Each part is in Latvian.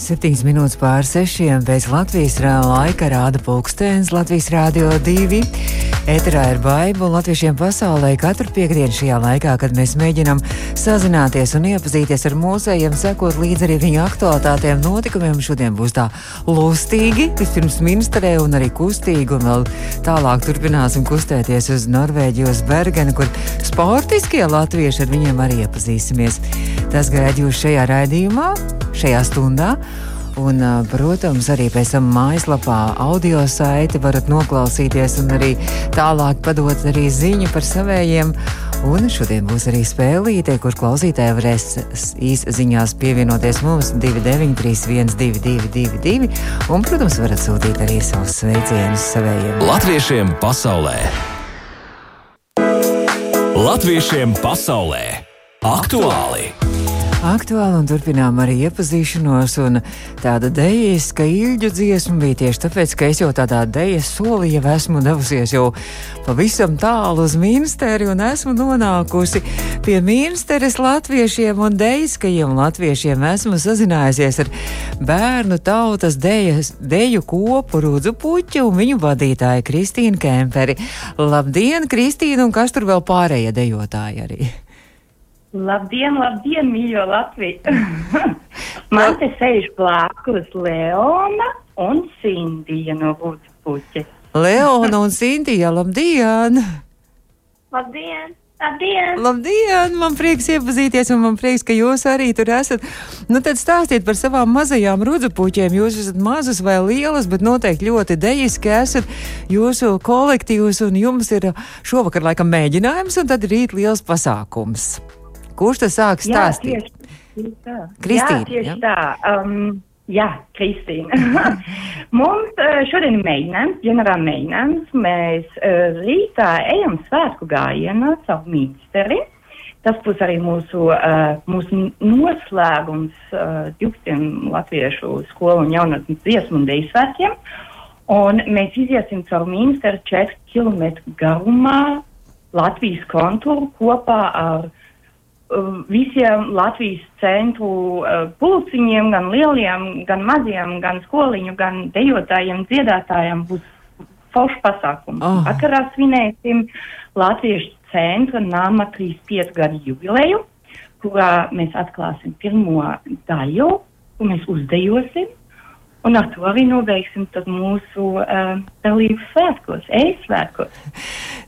7 minūtes pār 6 pēc Latvijas laika rāda pulkstenis Latvijas Rādio 2. Eterā ir baiva latviešiem pasaulē katru piekdienu šajā laikā, kad mēs mēģinam sazināties un iepazīties ar mūsējiem, sekot līdzi arī viņu aktualitātiem, notikumiem. Šodien būs tā lustīgi, vispirms ministrē un arī kustīgi, un vēl tālāk turpināsim kustēties uz Norvēģiju, uz Bergenu, kur sportiskie latvieši ar viņiem arī iepazīsimies. Tas gaida jūs šajā raidījumā, šajā stundā. Un, protams, arī pēc tam mājaslapā audio saiti varat noklausīties un arī tālāk padot arī ziņu par savējiem. Un šodien būs arī spēlīte, kur klausītāji varēs īsziņās pievienoties mums 2931, 222, un, protams, varat sūtīt arī savus sveicienus savējiem. Latviešiem pasaulē! Latviešiem pasaulē! Aktuāli! aktuāli un turpinām arī iepazīšanos. Tāda dejiska īļu dziesma bija tieši tāpēc, ka es jau tādā dejas solī jau esmu devusies jau pavisam tālu uz Minsteri un esmu nonākusi pie Minsteres latviešiem un dejiskajiem latviešiem. Esmu sazinājusies ar bērnu tautas dejas, deju kopu Rudzu Puķu un viņu vadītāju Kristīnu Kemperi. Labdien, Kristīna, un kas tur vēl pārējie dejotāji arī? Labdien, labdien, mīļo Latviju! Man te sēž blakus Leona un Sindija no Lūdzu puķa. Leona un Sindija, labdien! Labdien! Labdien! Labdien! Man prieks iepazīties, un man prieks, ka jūs arī tur esat. Nu, tad stāstiet par savām mazajām rudzupuķiem. Jūs esat mazas vai lielas, bet noteikti ļoti dejiski esat jūsu kolektīvs, un jums ir šovakar laikam mēģinājums, un tad rīt liels pasākums. Kurš tas sāk stāstīt? Jā. Kristīna. Jā, jā? tā. Um, jā, Kristīna. Mums uh, šodien ir mēģinājums, ģenerāla mēģinājums. Mēs uh, rītā ejam svētku gājienā savu mīsteri. Tas būs arī mūsu, uh, mūsu noslēgums uh, 12 latviešu skolu un jaunatnes dziesmu un deju svētkiem. Un mēs iziesim caur ministru 4 km garumā Latvijas kontūru kopā ar uh, visiem Latvijas centru uh, pulciņiem, gan lieliem, gan maziem, gan skoliņu, gan dejotājiem, dziedātājiem būs foršs pasākums. Oh. Vakarā svinēsim Latviešu centra nama 35 gadu jubileju, kurā mēs atklāsim pirmo daļu, ko mēs uzdejosim. Un ar to arī nobeigsim mūsu uh, dalību svētkos, e-svētkos.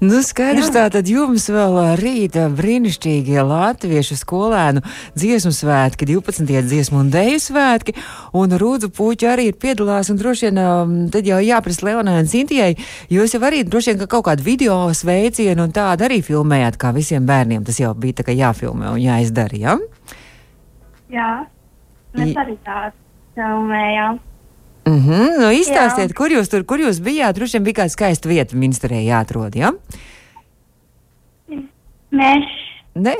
Nu, skaidrs, tā tad jums vēl rīta brīnišķīgie latviešu skolēnu dziesmu svētki, 12. dziesmu un deju svētki, un Rūdzu puķi arī ir piedalās, un droši vien tad jau jāprasa Leonai un Cintijai, jūs jau arī droši vien ka kaut kādu video sveicienu un tādu arī filmējāt, kā visiem bērniem tas jau bija tā kā jāfilmē un jāizdara, ja? Jā, mēs arī tādu filmējām. Mm -hmm. nu, izstāstiet, Jā. kur jūs tur kur jūs bijāt. Droši vien bija kāda skaista vieta ministrē jāatrod. Ja? Mēs. Ne?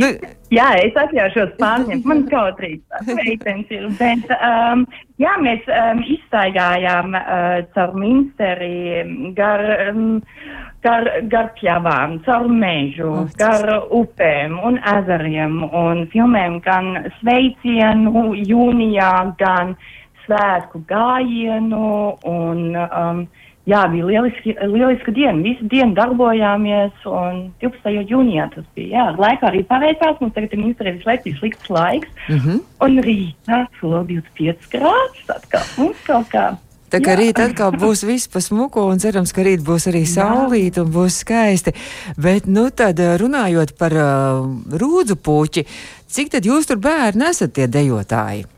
Nu, jā, es atļaušos pārņemt. Man kaut arī tāds veikums ir. Bet, um, jā, mēs um, izstaigājām uh, caur ministeri gar. Um, gar, gar pļavām, caur mežu, oh, gar upēm un ezeriem un filmēm gan sveicienu jūnijā, gan svētku gājienu un um, jā, bija lieliski, lieliska diena. Visu dienu darbojāmies un 12. jūnijā tas bija. Jā, laikā arī paveicās, mums tagad ir ministrē visu laiku slikts laiks mm -hmm. un rītā vēl 25 grādus atkal mums kaut kā. Tā kā rīt atkal būs viss pa smuku un cerams, ka rīt būs arī saulīt un būs skaisti. Bet, nu tad runājot par uh, rūdzu puķi, cik tad jūs tur bērni esat tie dejotāji?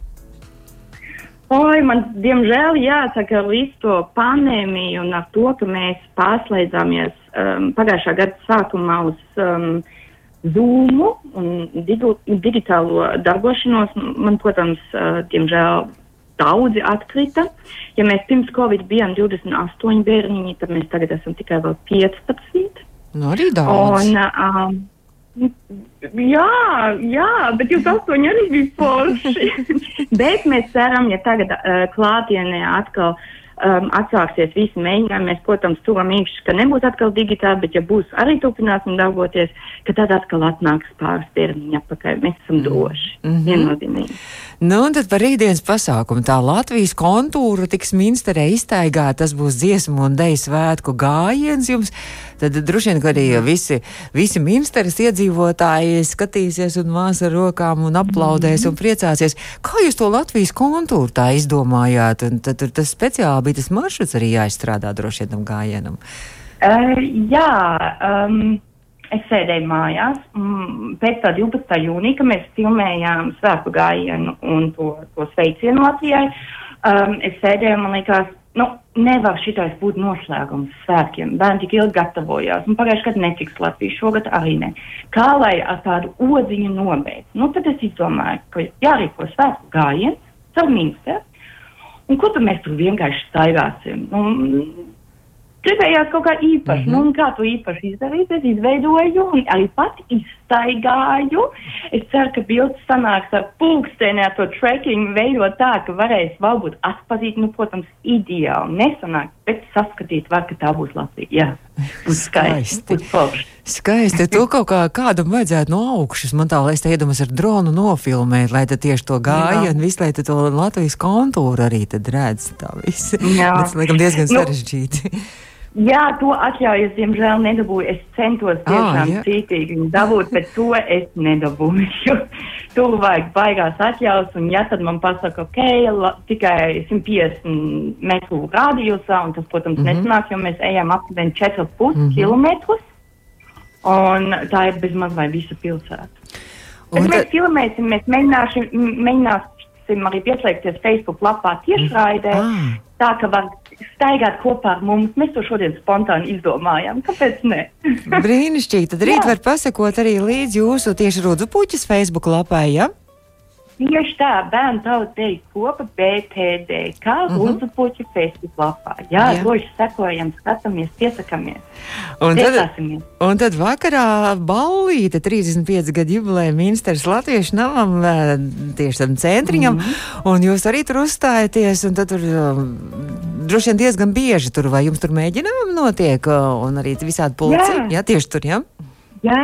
Oi, man, diemžēl, jāsaka, visu to pandēmiju un ar to, ka mēs pārslēdzāmies um, pagājušā gada sākumā uz um, Zoom un digu, digitālo darbošanos, man, protams, uh, diemžēl daudzi atkrita. Ja mēs pirms Covid bijām 28 bērniņi, tad mēs tagad esam tikai vēl 15. Nu, arī daudz. Un, um, Jā, jā, bet jūs astoņi arī bija forši. bet mēs ceram, ja tagad uh, klātienē atkal um, atsāksies visi mēģinājumi. Mēs, protams, turam īkšķi, ka nebūs atkal digitāli, bet ja būs arī turpināsim darboties, ka tad atkal atnāks pāris termiņi atpakaļ. Mēs esam droši, mm -hmm. viennozīmīgi. Nu, un tad par rītdienas pasākumu. Tā Latvijas kontūra tiks minsterē iztaigā, tas būs dziesmu un deju svētku gājiens jums. Tad droši vien, arī visi, visi minsteres iedzīvotāji skatīsies un mās ar rokām un aplaudēs un priecāsies. Kā jūs to Latvijas kontūru tā izdomājāt? Un tad tur tas speciāli bija tas maršruts arī jāizstrādā droši vien tam gājienam. Uh, jā, um, es sēdēju mājās mm, pēc tā 12. jūnija, kad mēs filmējām svētku gājienu un to, to sveicienu Latvijai. Um, es sēdēju, man liekas, nu, nevar šitais būt noslēgums svētkiem. Bērni tik ilgi gatavojās, un pagājušajā gadā netiks Latvijas, šogad arī ne. Kā lai ar tādu odziņu nobeidz? Nu, tad es izdomāju, ka jārīko svētku gājiens caur ministru. Un ko tad mēs tur vienkārši staigāsim? Nu, gribējās kaut kā īpaši. Mm -hmm. nu, kā to īpaši izdarīt, es izveidoju un arī pati izstaigāju. Es ceru, ka bildes sanāks ar pulksteni ar to tracking veidot tā, ka varēs varbūt atpazīt, nu, protams, ideāli nesanāk, bet saskatīt var, ka tā būs Latvija. Jā, skaisti. Skaisti. To kaut kā kādam vajadzētu no augšas. Man tā, lai es te iedomājos ar dronu nofilmēt, lai tad tieši to gāja un visu, lai to Latvijas kontūru arī tad redz. Tā viss. Jā. Tas, laikam, diezgan nu, sarežģīti. Jā, to atļauju es, diemžēl, nedabūju. Es centos tiešām ah, cītīgi viņu dabūt, bet to es nedabūju. Tur vajag baigās atļaus, un ja tad man pasaka, ok, la, tikai 150 metru rādījusā, un tas, protams, mm -hmm. nesanāk, jo mēs ejam aptuveni 4,5 mm -hmm. kilometrus, un tā ir bezmaz vai visa pilsēta. Un tad mēs filmēsim, mēs mēģināsim, mēģināsim arī pieslēgties Facebook lapā tiešraidē, ah. Tā ka var staigāt kopā ar mums. Mēs to šodien spontāni izdomājām. Kāpēc ne? Brīnišķīgi. Tad rīt var pasakot arī līdz jūsu tieši Rudzu puķis Facebook lapai, ja? Tieši tā, bērnu tautas kopa BTD, kā uh -huh. Lūdzu puķu Facebook lapā. Jā, Jā. droši sekojam, skatāmies, piesakamies. Un tad, un tad vakarā ballīte 35 gadu jubileja ministrs Latviešu navam, tieši tam centriņam, mhm. -huh. un jūs arī tur uzstājaties, un tad tur droši vien diezgan bieži tur, vai jums tur mēģinājumi notiek, un arī visādi pulci, jā, jā tieši tur, jā? Jā,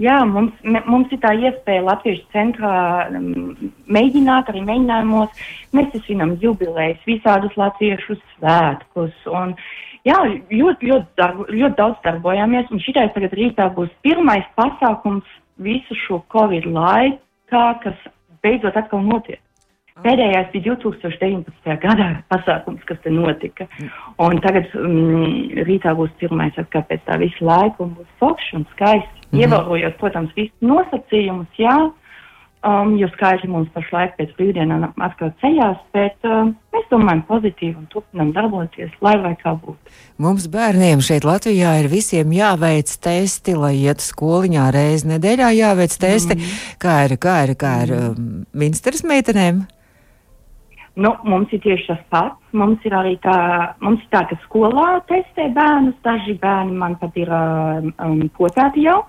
jā mums, mums ir tā iespēja Latvijas centrā um, mēģināt arī mēģinājumos. Mēs svinam jubilejas, visādus latviešu svētkus. Un, jā, ļoti, ļoti, darbu, ļoti daudz darbojāmies. Un šitais tagad rītā būs pirmais pasākums visu šo Covid laikā, kas beidzot atkal notiek. Pēdējais bija 2019. gadā pasākums, kas te notika. Un tagad um, rītā būs pirmais atkal pēc tā visu laiku un būs forši un skaisti. Mm -hmm. Ievērojot, protams, visus nosacījumus, jā, um, jo skaidri mums pašlaik pēc brīvdienām atkal ceļās, bet um, mēs domājam pozitīvi un turpinām darboties, lai vai kā būtu. Mums bērniem šeit Latvijā ir visiem jāveic testi, lai iet skoliņā reizi nedēļā jāveic testi, mm -hmm. kā ir, kā ir, kā ir um, ministrs meitenēm. Nu, mums ir tieši tas pats. Mums ir arī tā, mums ir tā ka skolā testē bērnus. Daži bērni man pat ir um, um potēti jau,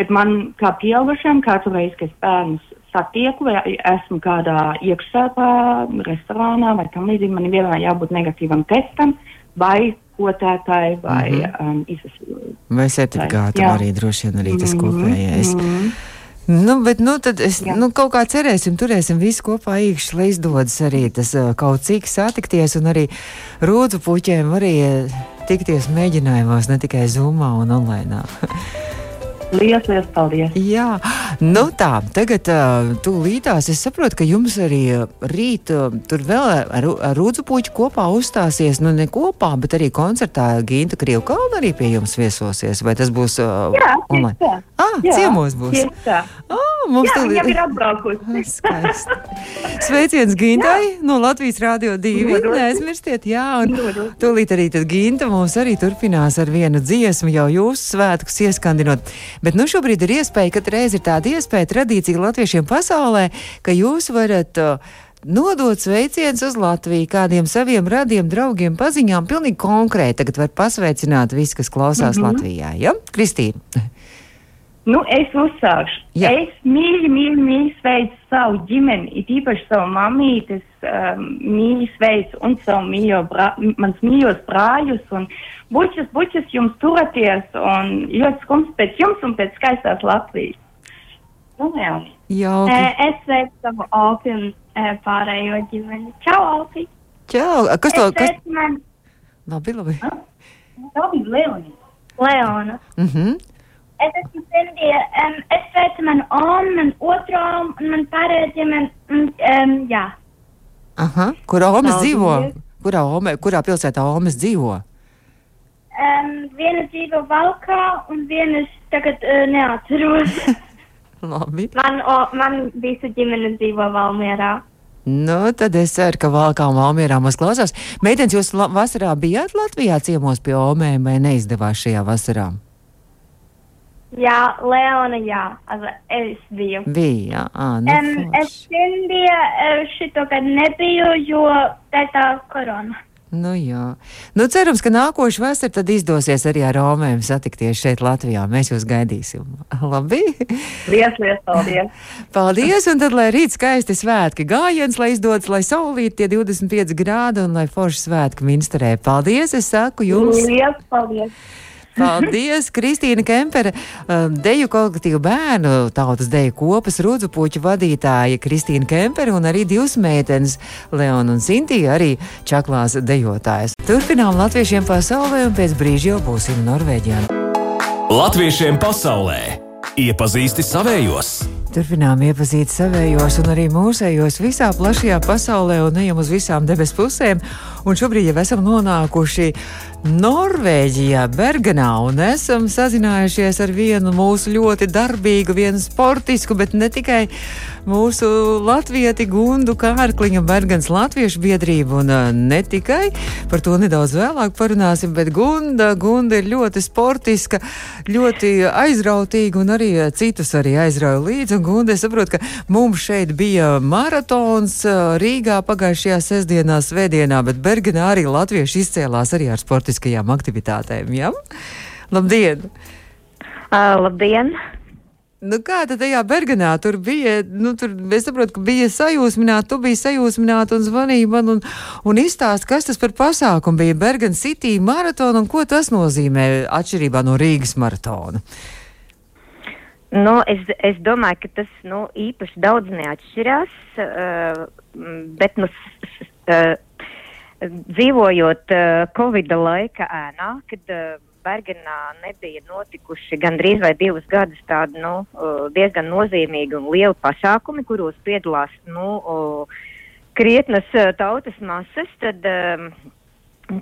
bet man kā pieaugušiem katru reizi, kad es bērnus satieku vai esmu kādā iekšsētā, restorānā vai tam līdzīgi, man ir vienmēr jābūt negatīvam testam vai potētāji vai mm -hmm. um, izsasījumi. Vai certifikātam arī droši vien arī tas -hmm. kopējais. Mm -hmm. Nu, bet nu, tad es Jā. nu, kaut kā cerēsim, turēsim visu kopā īkšķi, lai izdodas arī tas kaut cik satikties un arī rūtu puķiem arī tikties mēģinājumos, ne tikai Zoomā un online. Lielas, liels paldies! Jā, nu tā, tagad uh, tūlītās es saprotu, ka jums arī rīt uh, tur vēl ar, ar Rūdzu puķu kopā uzstāsies, nu ne kopā, bet arī koncertā Ginta Krievkalna arī pie jums viesosies, vai tas būs uh, Jā, online? Tā. Ah, Jā, ciemos būs. Tā. Ah, mums Jā, viņa ir atbraukusi. Skaisti. Sveiciens Gintai Jā. no Latvijas Rādio 2. Neaizmirstiet, jā, un tūlīt arī tad Ginta mums arī turpinās ar vienu dziesmu jau jūsu svētkus ieskandinot. Bet nu šobrīd ir iespēja, ka reiz ir tāda iespēja tradīcija latviešiem pasaulē, ka jūs varat. Uh, Nodot sveicienus uz Latviju, kādiem saviem radiem, draugiem, paziņām, pilnīgi konkrēti. Tagad var pasveicināt visus, kas klausās mm -hmm. Latvijā. Ja? Kristīna. Nu, es uzsākšu. Jā. Es mīļi, mīļi, mīļi sveicu savu ģimeni, it īpaši savu mamītes, um, mīļi sveicu un savu mīļo, brā, mans mīļos brāļus un bučas, bučas jums turaties un ļoti skums pēc jums un pēc skaistās Latvijas. Nu, jā. Jauki. Es sveicu savu Alpi un pārējo ģimeni. Čau, Alpi! Čau. Kas to? Es Kas? man Labi, labi. Tā bija Leonija. Leona. Mhm. Es esmu Sindija. Um, es sveicu manu omu, man otru omu un man pārējo ģimeni. Um, jā. Aha. Kur Omas Paldies. dzīvo? Kurā, ome, kurā pilsētā Omas dzīvo? Um, viena dzīvo Valkā un viena es tagad uh, neatceros. Labi. man, o, man visu ģimene dzīvo Valmierā. Nu, tad es ceru, ka Valkā un Valmierā mums klausās. Meitenes, jūs la vasarā bijāt Latvijā ciemos pie Omēm vai neizdevās šajā vasarā? Jā, Leona, jā. Also, es biju. Bija, ā, nu, Um, es. Sindija uh, šito gadu nebiju, jo tā ir tā korona. Nu, jā. Nu, cerams, ka nākošu vasaru tad izdosies arī ar Omēm satikties šeit Latvijā. Mēs jūs gaidīsim. Labi? Lies, lies, paldies! Paldies, un tad, lai rīt skaisti svētki gājiens, lai izdodas, lai saulīt tie 25 grādi un lai forši svētki minsterē. Paldies, es saku jums! Lies, paldies! Paldies, Kristīna Kempere, um, deju kolektīvu bērnu tautas deju kopas rudzu puķu vadītāja Kristīna Kempere un arī divas meitenes, Leona un Sintija, arī čaklās dejotājas. Turpinām latviešiem pasaulē un pēc brīža jau būsim Norvēģijā. Latviešiem pasaulē iepazīsti savējos! Turpinām iepazīt savējos un arī mūsējos visā plašajā pasaulē un ejam uz visām debes pusēm. Un šobrīd jau esam nonākuši Norvēģijā, Bergenā, un esam sazinājušies ar vienu mūsu ļoti darbīgu, vienu sportisku, bet ne tikai mūsu latvieti Gundu Kārkliņu Bergens Latviešu biedrību, un uh, ne tikai par to nedaudz vēlāk parunāsim, bet Gunda, Gunda ir ļoti sportiska, ļoti aizrautīga un arī uh, citus arī aizrauja līdzi, un Gunda, es saprotu, ka mums šeit bija maratons uh, Rīgā pagājušajā sestdienā, svētdienā, bet Bergenā arī latvieši izcēlās arī ar sportiskajām aktivitātēm, ja? Labdien! Uh, labdien! Nu, kā tad tajā Bergenā tur bija? Nu, tur, es saprotu, ka bija sajūsmināta, tu biji sajūsmināta un zvanīja man un, un izstāst, kas tas par pasākumu bija Bergen City maratona un ko tas nozīmē atšķirībā no Rīgas maratona. Nu, es, es domāju, ka tas nu, īpaši daudz neatšķirās, uh, bet nu, uh, dzīvojot uh, Covid laika ēnā, kad uh, Bergenā nebija notikuši gandrīz vai divus gadus tādi nu, uh, diezgan nozīmīgi un lieli pasākumi, kuros piedalās nu, uh, krietnas uh, tautas masas, tad, um,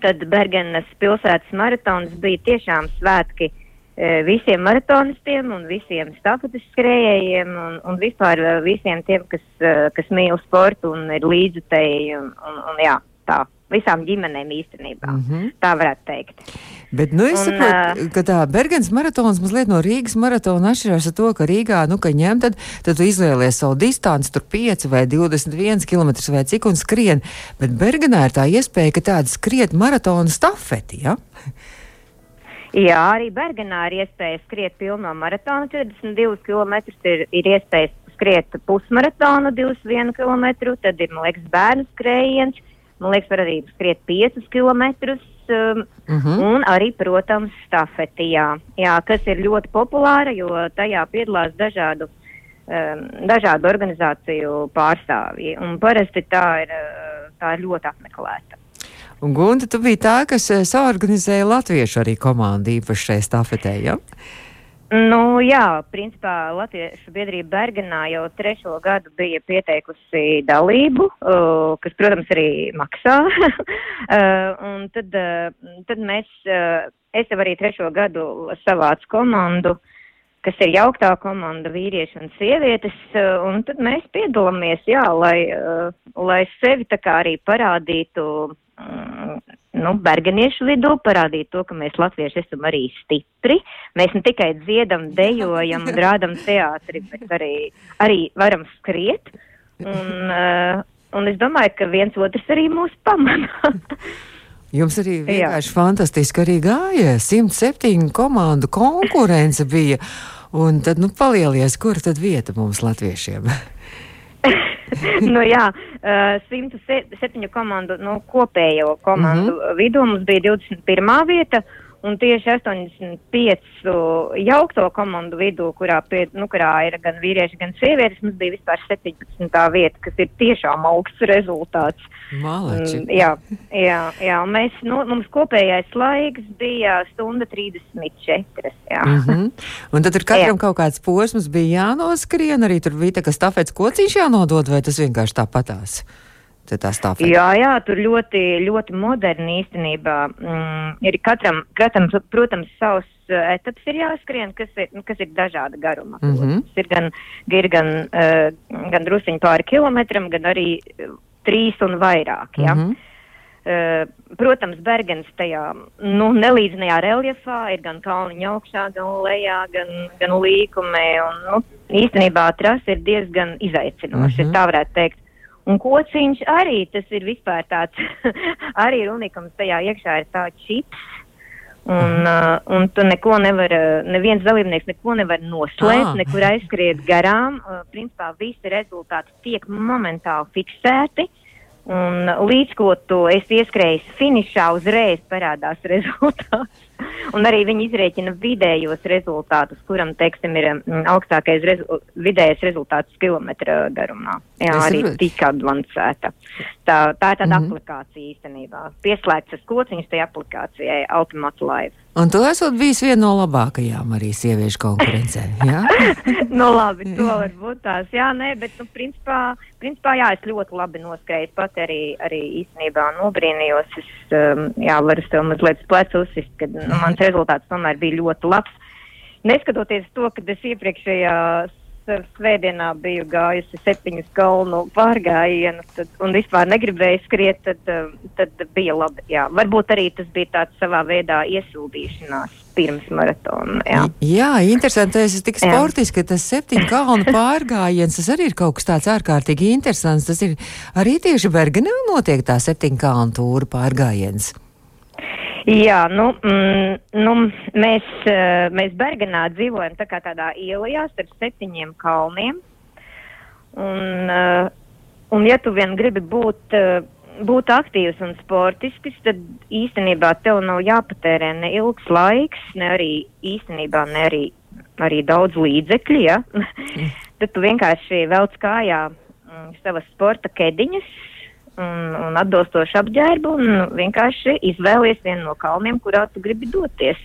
tad Bergenas pilsētas maratons bija tiešām svētki eh, visiem maratonistiem un visiem stafetes skrējējiem un, un vispār eh, visiem tiem, kas, eh, kas mīl sportu un ir līdzutēji un, un, un jā, tā, visām ģimenēm īstenībā. Mm -hmm. Tā varētu teikt. Bet, nu, es saprotu, ka tā Bergens maratons mazliet no Rīgas maratona atšķirās ar to, ka Rīgā, nu, ka ņem, tad, tad tu izvēlies savu distanci, tur 5 vai 21 km vai cik un skrien. Bet Bergenā ir tā iespēja, ka tāda skriet maratona stafeti, ja? Jā, arī Bergenā ir iespēja skriet pilno maratonu 42 km, ir, ir iespēja skriet pusmaratonu 21 km, tad ir, man liekas, bērnu skrējiens, man liekas, arī skriet 5 km. Um, Uh -huh. Un arī, protams, stafeti, jā, kas ir ļoti populāra, jo tajā piedalās dažādu, um, dažādu organizāciju pārstāvji. Un parasti tā ir, uh, tā ir ļoti apmeklēta. Un Gunta, tu biji tā, kas eh, saorganizēja latviešu arī komandu īpaši šai stafetē, ja? Nu, jā, principā Latviešu biedrība Bergenā jau trešo gadu bija pieteikusi dalību, uh, kas, protams, arī maksā. uh, tad, uh, tad mēs, uh, es jau arī trešo gadu savācu komandu, kas ir jauktā komanda vīrieši un sievietes, uh, un tad mēs piedalāmies, jā, lai, uh, lai sevi tā kā arī parādītu. mm, Nu, Bergeniešu vidū parādīt to, ka mēs latvieši esam arī stipri. Mēs ne tikai dziedam, dejojam un rādam teātri, bet arī, arī varam skriet. Un, uh, un es domāju, ka viens otrs arī mūs pamana. Jums arī vienkārši fantastiski arī gāja. 107 komandu konkurence bija. Un tad, nu, palielies, kur tad vieta mums latviešiem? nu, jā, uh, 107 komandu, nu, kopējo komandu mm -hmm. vidū mums bija 21. vieta. Un tieši 85 jaukto komandu vidū, kurā, pie, nu, kurā ir gan vīrieši, gan sievietes, mums bija vispār 17. vieta, kas ir tiešām augsts rezultāts. Māleči. Mm, jā, jā, jā, mēs, nu, mums kopējais laiks bija stunda 34. Jā. Mm -hmm. Un tad ir katram jā. kaut kāds posms bija jānoskrien, arī tur bija tā, ka stafets kociņš jānodod, vai tas vienkārši tāpatās? Tā stāvēt? Jā, jā, tur ļoti, ļoti moderni īstenībā. Mm, ir katram, katram, protams, savs etaps ir jāskrien, kas ir, kas ir dažāda garuma. Mm -hmm. Ir gan, ir gan, uh, gan drusiņi pāri kilometram, gan arī uh, trīs un vairāk. Ja? Mm -hmm. Uh, protams, Bergens tajā nu, nelīdzinājā reljefā ir gan kalniņa augšā, gan lejā, gan, gan līkumē. Un, nu, īstenībā trasa ir diezgan izaicinoša, mm -hmm. tā varētu teikt. Un kociņš arī tas ir vispār tāds, arī ir unikums tajā iekšā ir tāds čips. Un, uh, un tu neko nevar, neviens dalībnieks neko nevar noslēpt, ah. nekur aizskriet garām. Uh, principā visi rezultāti tiek momentāli fiksēti. Un līdz ko tu esi ieskrējis finišā, uzreiz parādās rezultāts. Un arī viņi izrēķina vidējos rezultātus, kuram, teiksim, ir mm, augstākais rezu, vidējais rezultāts kilometra garumā. Jā, es arī tik advancēta. Tā, tā ir tāda mm -hmm. aplikācija īstenībā. Pieslēgts tas kociņš tajā aplikācijai Ultimate Live. Un tu esat bijis viena no labākajām arī sieviešu konkurencē. Jā, nu, labi, to var būt tās. Jā, nē, bet, nu, principā, principā jā, es ļoti labi noskrēju. Pat arī, arī īstenībā nobrīnījos. Es, um, jā, varu sev mazliet plecu uzsist, kad nu, mans rezultāts tomēr bija ļoti labs. Neskatoties to, ka es iepriekšējā svētdienā biju gājusi septiņus kalnu pārgājienus tad, un vispār negribēju skriet, tad, tad bija labi. Jā. Varbūt arī tas bija tāds savā veidā iesildīšanās pirms maratona. Jā, jā interesanti. Es esmu tik sportiski, ka tas septiņu kalnu pārgājiens, tas arī ir kaut kas tāds ārkārtīgi interesants. Tas ir arī tieši Bergenē notiek tā septiņu kalnu tūra pārgājiens. Jā, nu, mm, nu mēs, eh, mēs Bergenā dzīvojam tā kā tādā ielā starp septiņiem kalniem. Un, uh, un ja tu vien gribi būt, uh, būt aktīvs un sportisks, tad īstenībā tev nav jāpatērē ne ilgs laiks, ne arī īstenībā ne arī, arī daudz līdzekļu. Ja? Mm. tad tu vienkārši velc kājā mm, savas sporta kediņas, un, un atbilstošu apģērbu un vienkārši izvēlies vienu no kalniem, kurā tu gribi doties.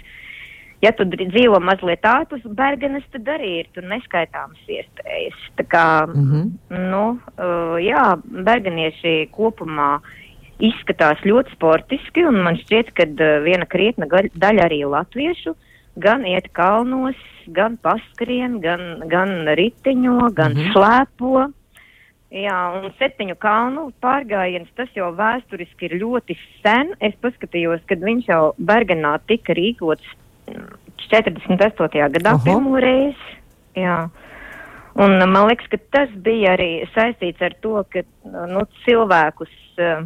Ja tu dzīvo mazliet ārpus Bergenes, tad arī ir tur neskaitāmas iespējas. Tā kā, mm -hmm. nu, uh, jā, bergenieši kopumā izskatās ļoti sportiski, un man šķiet, ka uh, viena krietna daļa arī latviešu gan iet kalnos, gan paskrien, gan, gan riteņo, gan mm -hmm. slēpo. Jā, un septiņu kalnu pārgājiens, tas jau vēsturiski ir ļoti sen. Es paskatījos, kad viņš jau Bergenā tika rīkots 48. gadā Aha. pirmo reizi. Jā. Un man liekas, ka tas bija arī saistīts ar to, ka nu, cilvēkus, eh,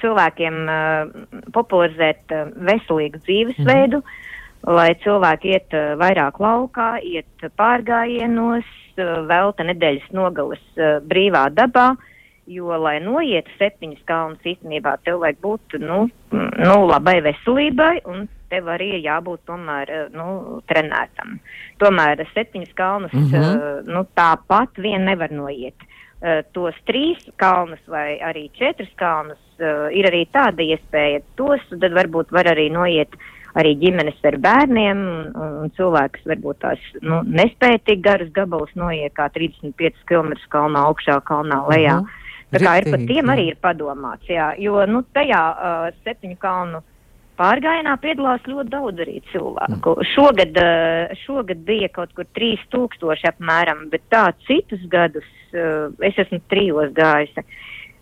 cilvēkiem eh, popularizēt eh, veselīgu dzīvesveidu, mhm. lai cilvēki iet vairāk laukā, iet pārgājienos, uh, velta nedēļas nogalas uh, brīvā dabā, jo, lai noietu septiņas kalnus, īstenībā tev vajag būt, nu, nu labai veselībai, un tev arī ir jābūt tomēr, uh, nu, trenētam. Tomēr septiņas kalnus, mm -hmm. nu, tāpat vien nevar noiet. Tos trīs kalnus vai arī četras kalnus ir arī tāda iespēja. Tos tad varbūt var arī noiet uh, arī ģimenes ar bērniem, un, un cilvēks varbūt tās nu, nespēja tik garus gabalus noiet kā 35 km kalnā augšā, kalnā lejā. Uh -huh. Tā kā ir par tiem arī ir padomāts, jā, jo nu, tajā uh, septiņu kalnu pārgājienā piedalās ļoti daudz arī cilvēku. Mm. Šogad, uh, šogad bija kaut kur 3000 apmēram, bet tā citus gadus uh, es esmu trijos gājusi.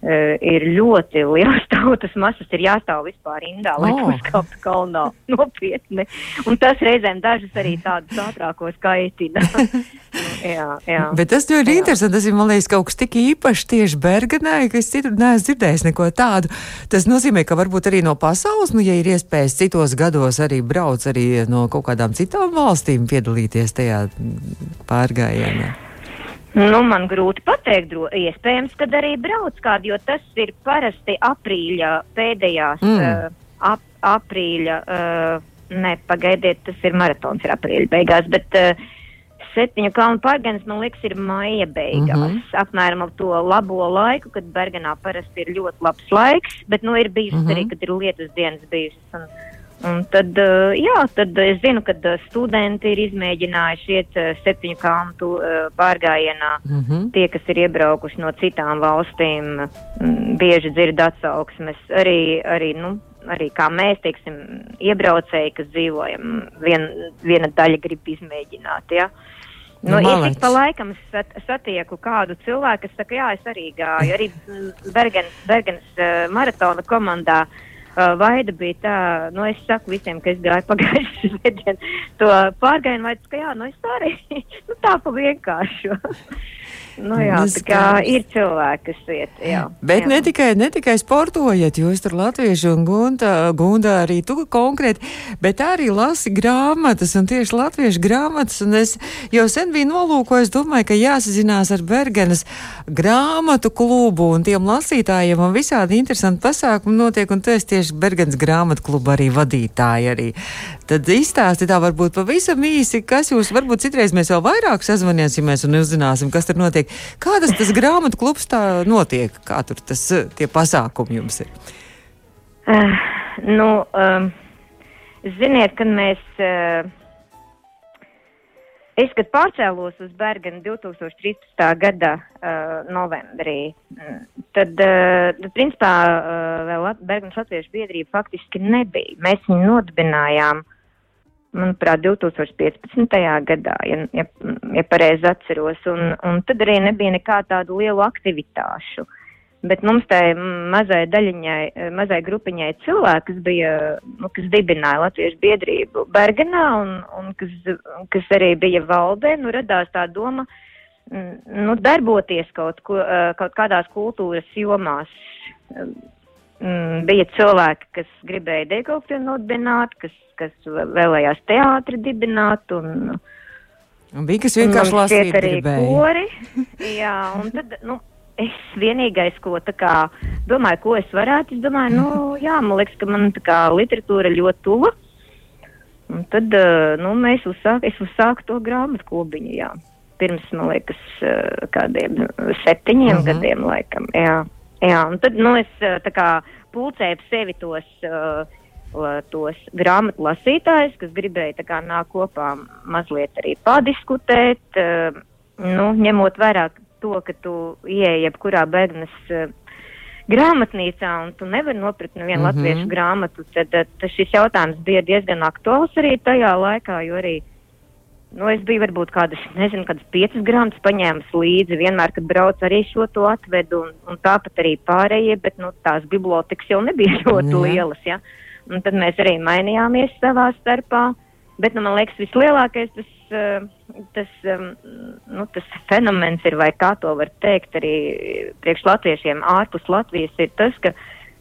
Uh, ir ļoti liels tautas masas, ir jāstāv vispār rindā, lai Oh. uzkāptu kalnā nopietni. Un tas reizēm dažus arī tādus ātrākos kaitina. Jā, jā. Bet tas ļoti Jā. interesanti. Tas ir, man liekas, kaut kas tik īpašs tieši Bergenē, ka es citur neesmu dzirdējis neko tādu. Tas nozīmē, ka varbūt arī no pasaules, nu, ja ir iespējas citos gados arī brauc arī no kaut kādām citām valstīm piedalīties tajā pārgājienā. Nu, man grūti pateikt, dro, iespējams, kad arī brauc kādu, jo tas ir parasti aprīļa pēdējās, Mm. uh, ap, aprīļa, uh, ne, pagaidiet, tas ir maratons, ir aprīļa beigās, bet uh, septiņu kalnu pārgājums, man liekas, ir maija beigās. Mhm. Mm -hmm. Apmēram ap to labo laiku, kad Bergenā parasti ir ļoti labs laiks, bet, nu, ir Mhm. mm -hmm. arī, kad ir lietus dienas bijušas. Un, Un tad, uh, jā, tad es zinu, ka uh, studenti ir izmēģinājuši iet uh, septiņu kalnu uh, pārgājienā. Mm -hmm. Tie, kas ir iebraukuši no citām valstīm, mm, bieži dzird atsauksmes. Arī, arī, nu, arī kā mēs, teiksim, iebraucēji, kas dzīvojam, vien, viena daļa grib izmēģināt. Ja? Nu, Nu, es malacis. ik pa laikam sat, satieku kādu cilvēku, kas saka, jā, es arī gāju. Arī mm, Bergens, Bergens uh, maratona komandā uh, Vaida bija tā, nu es saku visiem, ka es gāju pagājušajā svētdien to pārgājienu, vai tas, ka jā, nu es arī, nu tā pa vienkāršu. Nu jā, tā kā ir cilvēki, kas iet, jā. Bet jā. ne tikai, ne tikai sportojat, jūs tur latvieši un gunda, gunda arī tu konkrēti, bet arī lasi grāmatas un tieši latviešu grāmatas. Un es jau sen biju nolūkojis, domāju, ka jāsazinās ar Bergenas grāmatu klubu un tiem lasītājiem un visādi interesanti pasākumi notiek, un tu esi tieši Bergenas grāmatu kluba arī vadītāji arī. Tad izstāsti tā varbūt pavisam īsi, kas jūs, varbūt citreiz mēs vēl vairāk sazvanīsimies un uzzināsim, kas tur notiek. Kā tas, tas grāmatu klubs tā notiek? Kā tur tas, eh, tie pasākumi jums ir? Uh, nu, um, ziniet, kad mēs. Uh, es, kad pārcēlos uz Bergenu 2013. gada uh, novembrī, mm, tad, uh, tad principā, uh, vēl Bergenas Latviešu biedrība faktiski nebija. Mēs viņu nodibinājām, manuprāt, 2015. gadā, ja, ja, ja pareizi atceros, un, un tad arī nebija nekā tādu lielu aktivitāšu. Bet mums tai mazai daļiņai, mazai grupiņai cilvēki, kas bija, nu, kas dibināja Latviešu biedrību Bergenā un, un kas, kas arī bija valdē, nu, radās tā doma, mm, nu, darboties kaut, ko, kaut kādās kultūras jomās. Mm, Bija cilvēki, kas gribēja dekolpti nodibināt, kas, kas vēlējās teātri dibināt un, Un bija kas vienkārši lasīt arī gribēja. kori. Jā, un tad, nu, es vienīgais, ko tā kā domāju, ko es varētu, es domāju, nu, jā, man liekas, ka man tā kā literatūra ļoti tuva. Un tad, eh, nu, mēs uzsāk, es uzsāku to grāmatu klubiņu, jā. Pirms, man liekas, eh, kādiem septiņiem Mhm. gadiem, laikam, jā. Jā, tad, nu, es eh, kā pulcēju ap sevi tos, la- tos grāmatu lasītājus, kas gribēja kā nāk kopā mazliet arī padiskutēt, eh, nu, ņemot vērā to, ka tu ieej jebkurā Bergnas eh, grāmatnīcā un tu nevari nopirkt nevienu mm -hmm. latviešu grāmatu, tad, tad šis jautājums bija diezgan aktuāls arī tajā laikā, jo arī Nu, es biju varbūt kādas, nezinu, kādas piecas grāmatas paņēmusi līdzi. Vienmēr, kad braucu, arī šo to atvedu, un, un tāpat arī pārējie, bet nu, tās bibliotekas jau nebija ļoti lielas. Ja? Un tad mēs arī mainījāmies savā starpā. Bet, nu, man liekas, vislielākais tas, eh, tas, um, nu, tas fenomens ir, vai kā to var teikt, arī priekš latviešiem ārpus Latvijas, ir tas, ka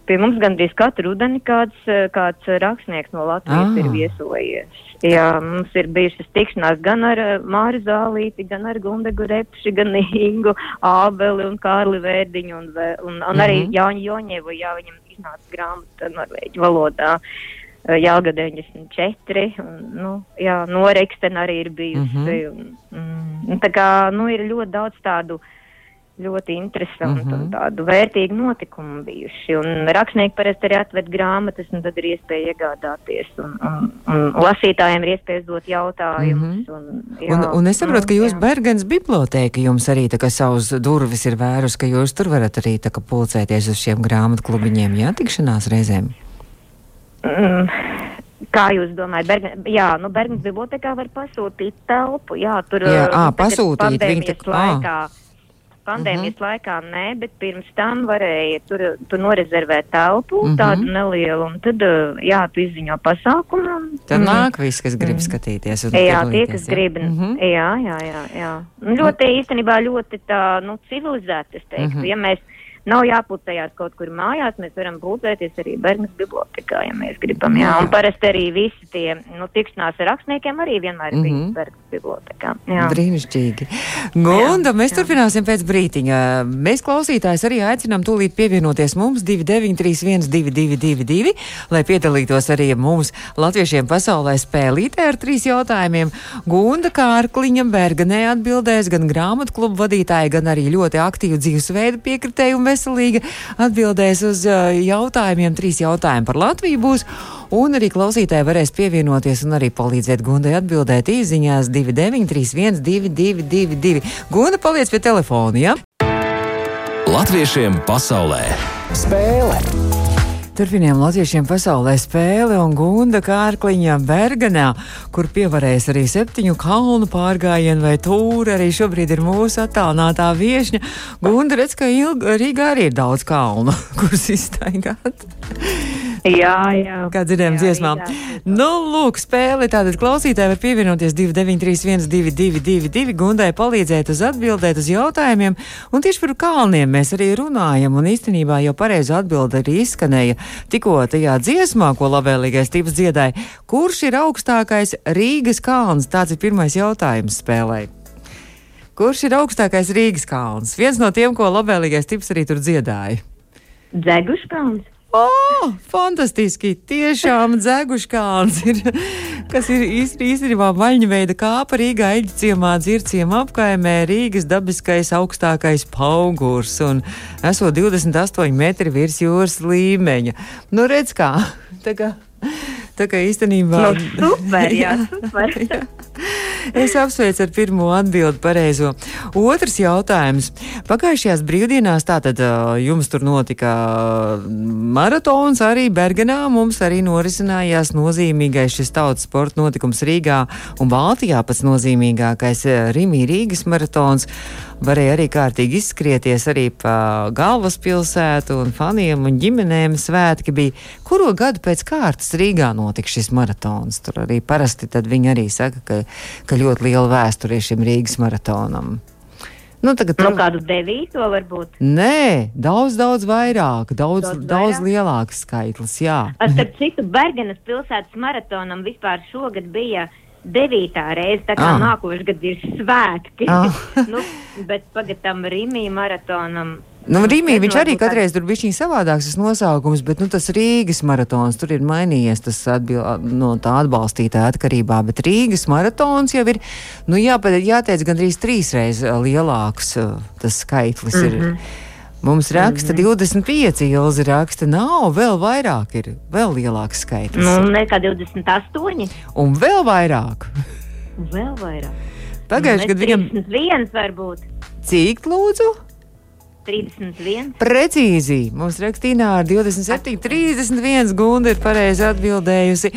pie mums gandrīz katru rudeni kāds, eh, kāds rakstnieks no Latvijas Ah. ir viesojies. Jā, mums ir bijušas tikšanās gan ar eh, Māri Zālīti, gan ar Gundegu Repši, gan Ingu Ābeli un Kārli Vērdiņu un, vē- un, un arī Mhm. Jāņu Joņevu, jā, viņam iznāca grāmata norvēģu valodā. eh, Jālga 94, un, nu, jā, Noreksten arī ir bijusi. Mhm. un, mm, un tā kā, nu, ir ļoti daudz tādu ļoti interesantu Mhm. un tādu vērtīgu notikumu bijuši. Un rakstnieki parasti arī atved grāmatas, un tad ir iespēja iegādāties. Un, un, un lasītājiem ir iespējas dot jautājumus. un, jā, Mhm. Un, un es saprotu, ka jūs jā. Bergens bibliotēka jums arī tā kā savus durvis ir vērus, ka jūs tur varat arī tā kā pulcēties uz šiem grāmatu klubiņiem, jā, tikšanās reizēm. Mm, Kā jūs domājat, Bergen, jā, nu, Bergens bibliotekā var pasūtīt telpu, jā, tur Jā, tagad pasūtīt, viņi pandēmijas tak- ā. Pandēmijas uh -huh. laikā nē, bet pirms tam varēja tur, tur norezervēt telpu uh -huh. tādu nelielu, un tad, jā, tu izziņo pasākumu. Tad mm. nāk viss, kas grib mm. skatīties. Jā, tie, kas jā. grib. Uh -huh. Jā, jā, jā. jā. Ļoti īstenībā ļoti tā, nu, civilizēti, es teiktu. Uh -huh. Ja mēs Nav jāpūtējās kaut kur mājās, mēs varam pūtēties arī Bernas bibliotekā, ja mēs gribam. Jā. Un parasti arī visi tie nu, tikšanās ar rakstniekiem arī vienmēr ir mm -hmm. Bernas bibliotekā. Jā. Brīnišķīgi. Gunda, jā, mēs jā. turpināsim pēc brītiņa. Mēs klausītājs arī aicinām tūlīt pievienoties mums 29312222, lai piedalītos arī mums latviešiem pasaulē spēlītē ar trīs jautājumiem. Gunda Kārkliņa Berganē atbildēs gan grāmatu klubu vadītāja, gan arī ļoti aktīvu dzīvesveidu piekritēju veselīga, atbildēs uz jautājumiem. Trīs jautājumi par Latviju būs. Un arī klausītāji varēs pievienoties un arī palīdzēt Gundai atbildēt īsiņās 2931, 222. Gunda paliec pie telefona, ja? Latviešiem pasaulē spēle! Turpinām latviešiem pasaulē spēli un Gunda Kārkliņā Berganā, kur pievarēs arī septiņu kalnu pārgājienu vai tūri. Arī šobrīd ir mūsu attālinātā viešņa. Gunda redz, ka Ilga, Rīgā arī ir daudz kalnu, kurus iztaigāt. Jā, jā. Kā dzirdējām dziesmām. Nu, lūk, spēle. Tātad klausītāji var pievienoties 2931, 222, Gundai palīdzēt uz atbildēt uz jautājumiem. Un tieši par kalniem mēs arī runājam. Un īstenībā jau pareizi atbilde arī izskanēja tikko tajā dziesmā, ko labvēlīgais tips dziedāja. Kurš ir augstākais Rīgas kalns? Tāds ir pirmais jautājums spēlē. Kurš ir augstākais Rīgas kalns? Viens no tiem, ko labvēlīgais tips arī tur dziedāja. Dzeguškalns. Oh, fantastiski! Tiešām dzeguškāns ir, kas ir īstenībā vaļņa veida kāpa Rīgā Eļģa ciemā dzirciem apkaimē Rīgas dabiskais augstākais paugurs un esot 28 metri virs jūras līmeņa. Nu, redz kā, tā kā, tā kā īstenībā. Nu, super, jā, super. jā. Es apsveicu ar pirmo atbildi pareizo. Otrs jautājums. Pagājušajās brīvdienās tātad jums tur notika maratons arī Bergenā. Mums arī norisinājās nozīmīgais šis tautas sporta notikums Rīgā un Baltijā pats nozīmīgākais Rimī Rīgas maratons varēja arī kārtīgi izskrieties arī pa galvaspilsētu un faniem un ģimenēm svētki bija. Kuro gadu pēc kārtas Rīgā notika šis maratons? Tur arī parasti tad viņi arī saka, ka, ka ļoti liela vēsture ir šim Rīgas maratonam. Nu, tagad, nu, kādu devīto varbūt? Nē, daudz, daudz vairāk, daudz, daudz, daudz vairāk? lielāks skaitlis. Jā, starp citu, Bergenas pilsētas maratonam vispār šogad bija devītā reize, tā kā ah. nākošais gads ir svētki. Ah. nu, bet pagaidām Rīmī maratonam. Nu, Rīmī viņš arī katreiz tur bija šīs savādāks tas nosaukums, bet nu, tas Rīgas maratons tur ir mainījies tas atbil, no tā atbalstītāja atkarībā, bet Rīgas maratons jau ir, nu jā, jāteic, gandrīz trīsreiz lielāks tas skaitlis mm -hmm. ir. Mums raksta mm -hmm. 25, Ilzi raksta, nav, vēl vairāk ir, vēl lielāks skaitlis. Nu, nekā 28. Un vēl vairāk. vēl vairāk. Pagājušajā gadā viņam. 31 varbūt. Cik lūdzu? 31. Precīzi. Mums rakstīnā ar 27, 31 gunda ir pareizi atbildējusi.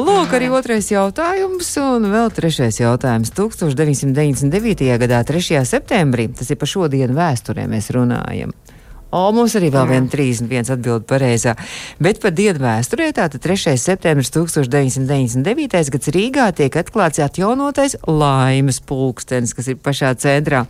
Lūk, arī otrais jautājums un vēl trešais jautājums. 1999. gadā 3. septembrī, tas ir par šodienu vēsturē mēs runājam. O, mums arī vēl viena 31 atbild pareizā. Bet par dienu vēsturē, tātad 3. septembris 1999. gads Rīgā tiek atklāts atjaunotais laimes pulkstenis, kas ir pašā centrā.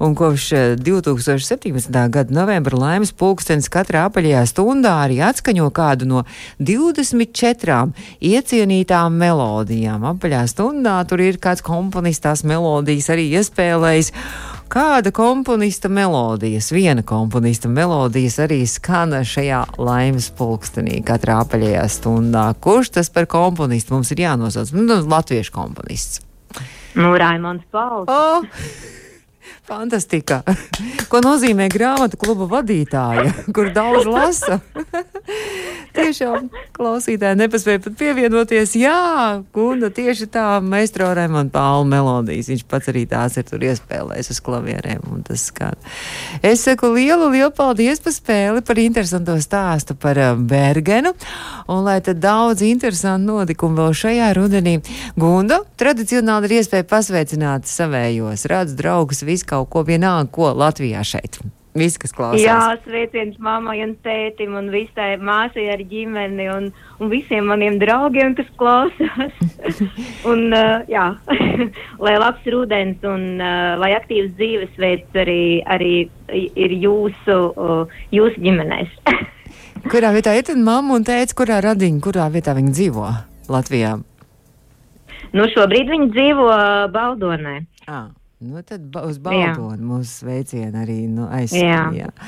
Un kopš 2017. Eh, gada novembra laimes pulkstenis katrā apaļajā stundā arī atskaņo kādu no 24 iecienītām melodijām. Apaļā stundā tur ir kāds komponists tās melodijas arī iespēlējis kāda komponista melodijas, viena komponista melodijas arī skana šajā laimes pulkstenī katrā apaļajā stundā. Kurš tas par komponistu mums ir jānosauc? Nu, latviešu komponists. Nu, Raimons Pauls. Oh! Fantastika! Ko nozīmē grāmatu kluba vadītāja, kur daudz lasa? Tiešām klausītāji nepaspēja pat pievienoties. Jā, Gunda tieši tā meistro Raimonda Pāla melodijas. Viņš pats arī tās ir tur iespēlējis uz klavierēm un tas skan. Es saku lielu, lielu paldies par spēli, par interesanto stāstu par um, Bergenu. Un lai tad daudz interesantu notikumu vēl šajā rudenī. Gunda tradicionāli ir iespēja pasveicināt savējos, radus draugus, visu kaut ko vienalga, ko Latvijā šeit. Visi, kas klausās. Jā, sveiciens mammai un tētim un visai māsai ar ģimeni un, un visiem maniem draugiem, kas klausās. un, uh, jā, lai labs rudens un uh, lai aktīvs dzīvesveids arī, arī ir jūsu, uh, jūsu ģimenēs. kurā vietā ir tad mamma un tēts, kurā radiņa, kurā vietā viņi dzīvo Latvijā? Nu, šobrīd viņi dzīvo Baldonē. Ah. Nu, tad uz balkona mūsu sveicienu arī nu, aizsākt.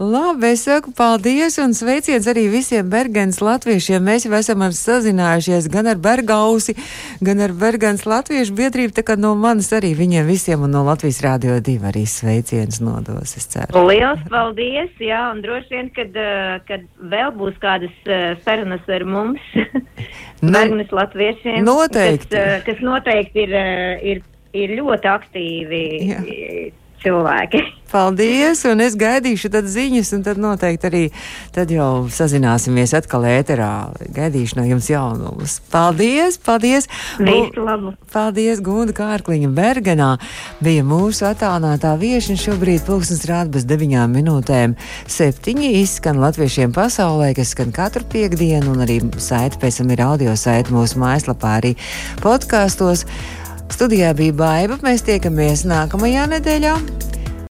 Labi, es saku paldies un sveiciens arī visiem Bergens latviešiem. Mēs jau esam ar sazinājušies gan ar Bergausi, gan ar Bergens latviešu biedrību, tā kā no manis arī viņiem visiem un no Latvijas Rādio 2 arī sveiciens nodos, es ceru. Liels paldies, jā, un droši vien, kad, eh, kad vēl būs kādas eh, sarunas ar mums, nu, Bergenes latviešiem. Noteikti. Kas, eh, kas noteikti ir, ir ir ļoti aktīvi Jā. cilvēki. Paldies, un es gaidīšu tad ziņas, un tad noteikti arī tad jau sazināsimies atkal ēterā. Gaidīšu no jums jaunumus. Paldies, paldies! Visu labu! Paldies, Gunda Kārkliņa Bergenā bija mūsu attālinātā viešana šobrīd pulksnes rāda bez deviņām minūtēm. Septiņi izskan latviešiem pasaulē, kas skan katru piekdienu, un arī saiti pēc tam ir audio saiti mūsu mājaslapā arī podkāstos. Studijā bija Baiva. Mēs tiekamies nākamajā nedēļā.